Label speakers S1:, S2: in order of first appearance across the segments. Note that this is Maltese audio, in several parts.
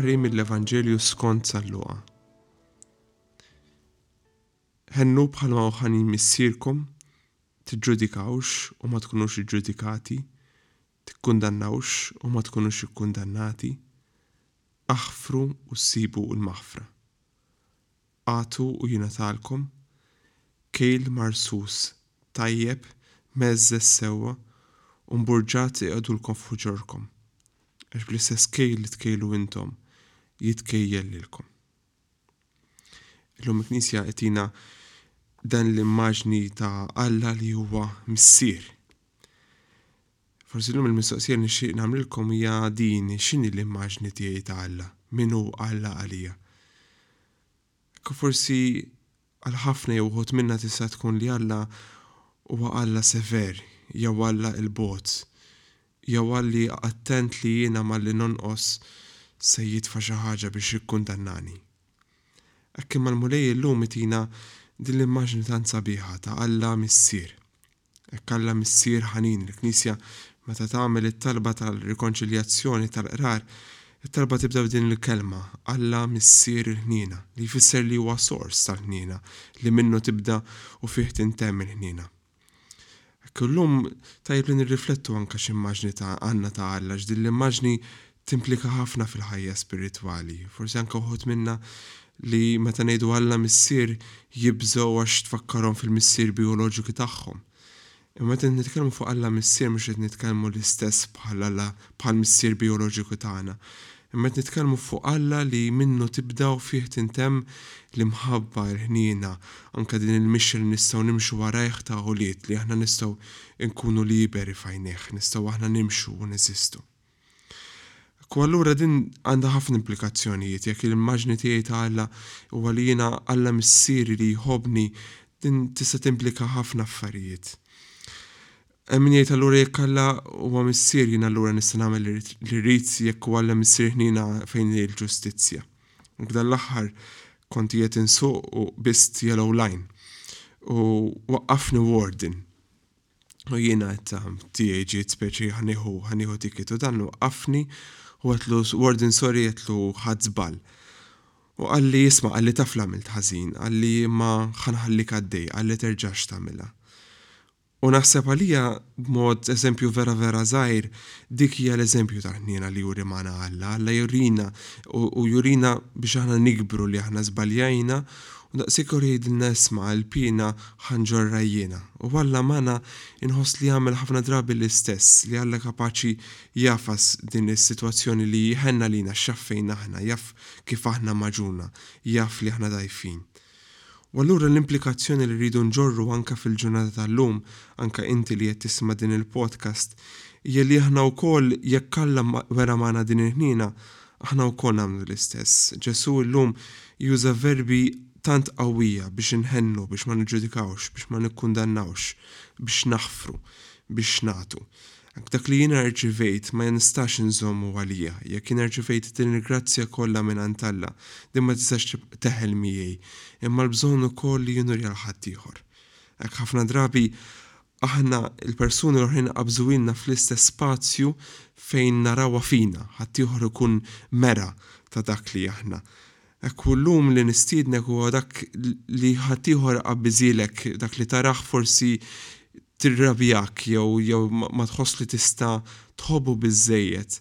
S1: Qari mill-Evanġelju skont sal-luqa. Ħennu bħalma uħanin missierkom, tiġġudikawx u ma tkunux iġġudikati, Tikkundannawx u ma tkunux ikkundannati, aħfru u ssibu l-maħfra. Agħtu u jingħatalkom, kejl marsus, tajjeb, mgħeżżeż sewwa u mburġat iqgħdulkom f'ħuġorkom, għax bl-istess kejl li tkejlu intom, jitkejjel lilkom. Illum il-Knisja qed tina dan l-immaġni ta' Alla li huwa missier. Forsi llum il-mistoqsija li nixtieq nagħmlilkom hija din x'inhi l-immaġni tiegħi ta' Alla, min hu Alla għalija. Kif forsi għal ħafna jew uħud minna tista' tkun li Alla huwa Alla sever jew Alla il-bot Jew Alli attent li jiena malli nonqos se jitfa' xi ħaġa biex jikkundannani. Hekk imma l-Mulej illum itina din l-immaġni tant sabiħa ta' Alla Missier. Hekk Alla Missier ħanin il-Knisja meta tagħmel it-talba tal-rikonċiljazzjoni tal-Qrar, it-talba tibda b'din il-kelma, Alla Missier il-ħniena, li jfisser li huwa sors tal-ħniena, li minnu tibda u fih tintemm il-ħniena. Hekk illum tajjeb li nirriflettu anke x'immaġni ta' għandna ta' Alla għax din l-immaġni timplika ħafna fil-ħajja spiritwali. Forsi anke uħud minna li meta ngħidu Alla Missier jibżgħu għax tfakkarhom fil-missier bijoloġiku tagħhom. Imma meta nitkellmu fuq Alla Missier mhux qed nitkellmu l-istess bħal Alla bħall-Missier bijoloġiku tagħna. Imma qed nitkellmu fuq Alla li minnu tibda u fih tintemm l-imħabba, il-ħniena, anke din il-mixja li nistgħu nimxu warajh ta' ulied, li aħna nistgħu nkunu liberi f'għajnejh, nistgħu aħna nimxu u neżistu. U allura din għandha ħafna implikazzjonijiet, jekk l-immaġni tiegħi ta' Alla huwa li jiena Alla Missieri li jħobbni, din tista' timplika ħafna affarijiet. Hemm min jgħid allura jekk Alla huwa Missier jien allura nista' nagħmel li rrid jekk hu Alla Missier ħniena fejn hi l-ġustizzja. U f'dan l-aħħar kont qiegħed insuq u qbist yellow line u waqqafni warden. U jiena qed tiegħi ġiet speċi ħanieħu ħanieħu ticket u dan waqqafni u għetlu warden sorry għetlu ħadd żball. U qalli jisma' qalli taf l-għamilt ħażin, qalli imma ħanħallik għaddej, qalli terġax tagħmilha. U naħseb għalija, b'mod eżempju vera vera żgħir, dik hija l-eżempju tal-ħniena li juri magħna Alla. Alla jurina u jurina biex aħna nikbru li aħna żbaljajna u daqshekk jor jgħidilna isma' għal piena ħa nġorrha jiena. U Alla magħna inħoss li jagħmel ħafna drabi l-istess, li Alla kapaċi jagħfas din is-sitwazzjoni li jħenn għalina x'jaf fejn aħna, jaf kif aħna magħġuna, jaf li aħna dgħajfin. U allura l-implikazzjoni li rridu nġorru anke fil-ġurnata tal-lum, anke inti li qed tisma' din il-podcast, hija li aħna wkoll jekk Alla wera magħna din il-ħniena, aħna wkoll nagħmlu l-istess. Ġesù llum juża verbi tant qawwija biex inħennu, biex ma niġġudikawx, biex ma nikkundannawx, biex naħfru, biex nagħtu. Dak li jiena rċivejt ma nistax inżommu għalija. Jekk jiena rċivejt din il-grazzja kollha mingħand Alla, din ma tistax tibqa' teħel miegħi. Imma l-bżonn ukoll li jien nuriha 'l ħaddieħor. Hekk ħafna drabi aħna, il-persuni l-oħrajn iqabżuhielna fl-istess spazju fejn narawha fina, ħaddieħor ikun mera ta' dak li aħna. Hekk hu llum li nistiednek huwa dak li ħaddieħor iqabbiżielek dak li tarah forsi tirrabjak jew jew ma tħoss li tista' tħobbu biżżejjed.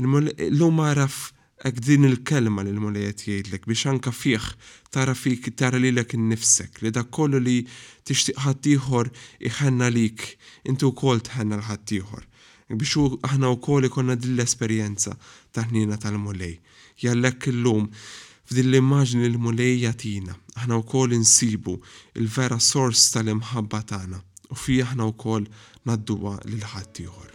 S1: Illum agħraf hekk din il-kelma li l-Mulej qed jgħidlek biex anke fih tara fik tara lilek innifsek li dak kollu li tixtieq ħaddieħor iħenn għalik inti wkoll tħenn għal ħaddieħor. Biex hu aħna wkoll ikollna din l-esperjenza tal-ħniena tal-Mulej. Jallekk illum, f'din l-immaġni li l-Mulej jagħtina, aħna wkoll insibu l-vera sors tal-imħabba tagħna u fih aħna wkoll ngħadduha lil ħaddieħor.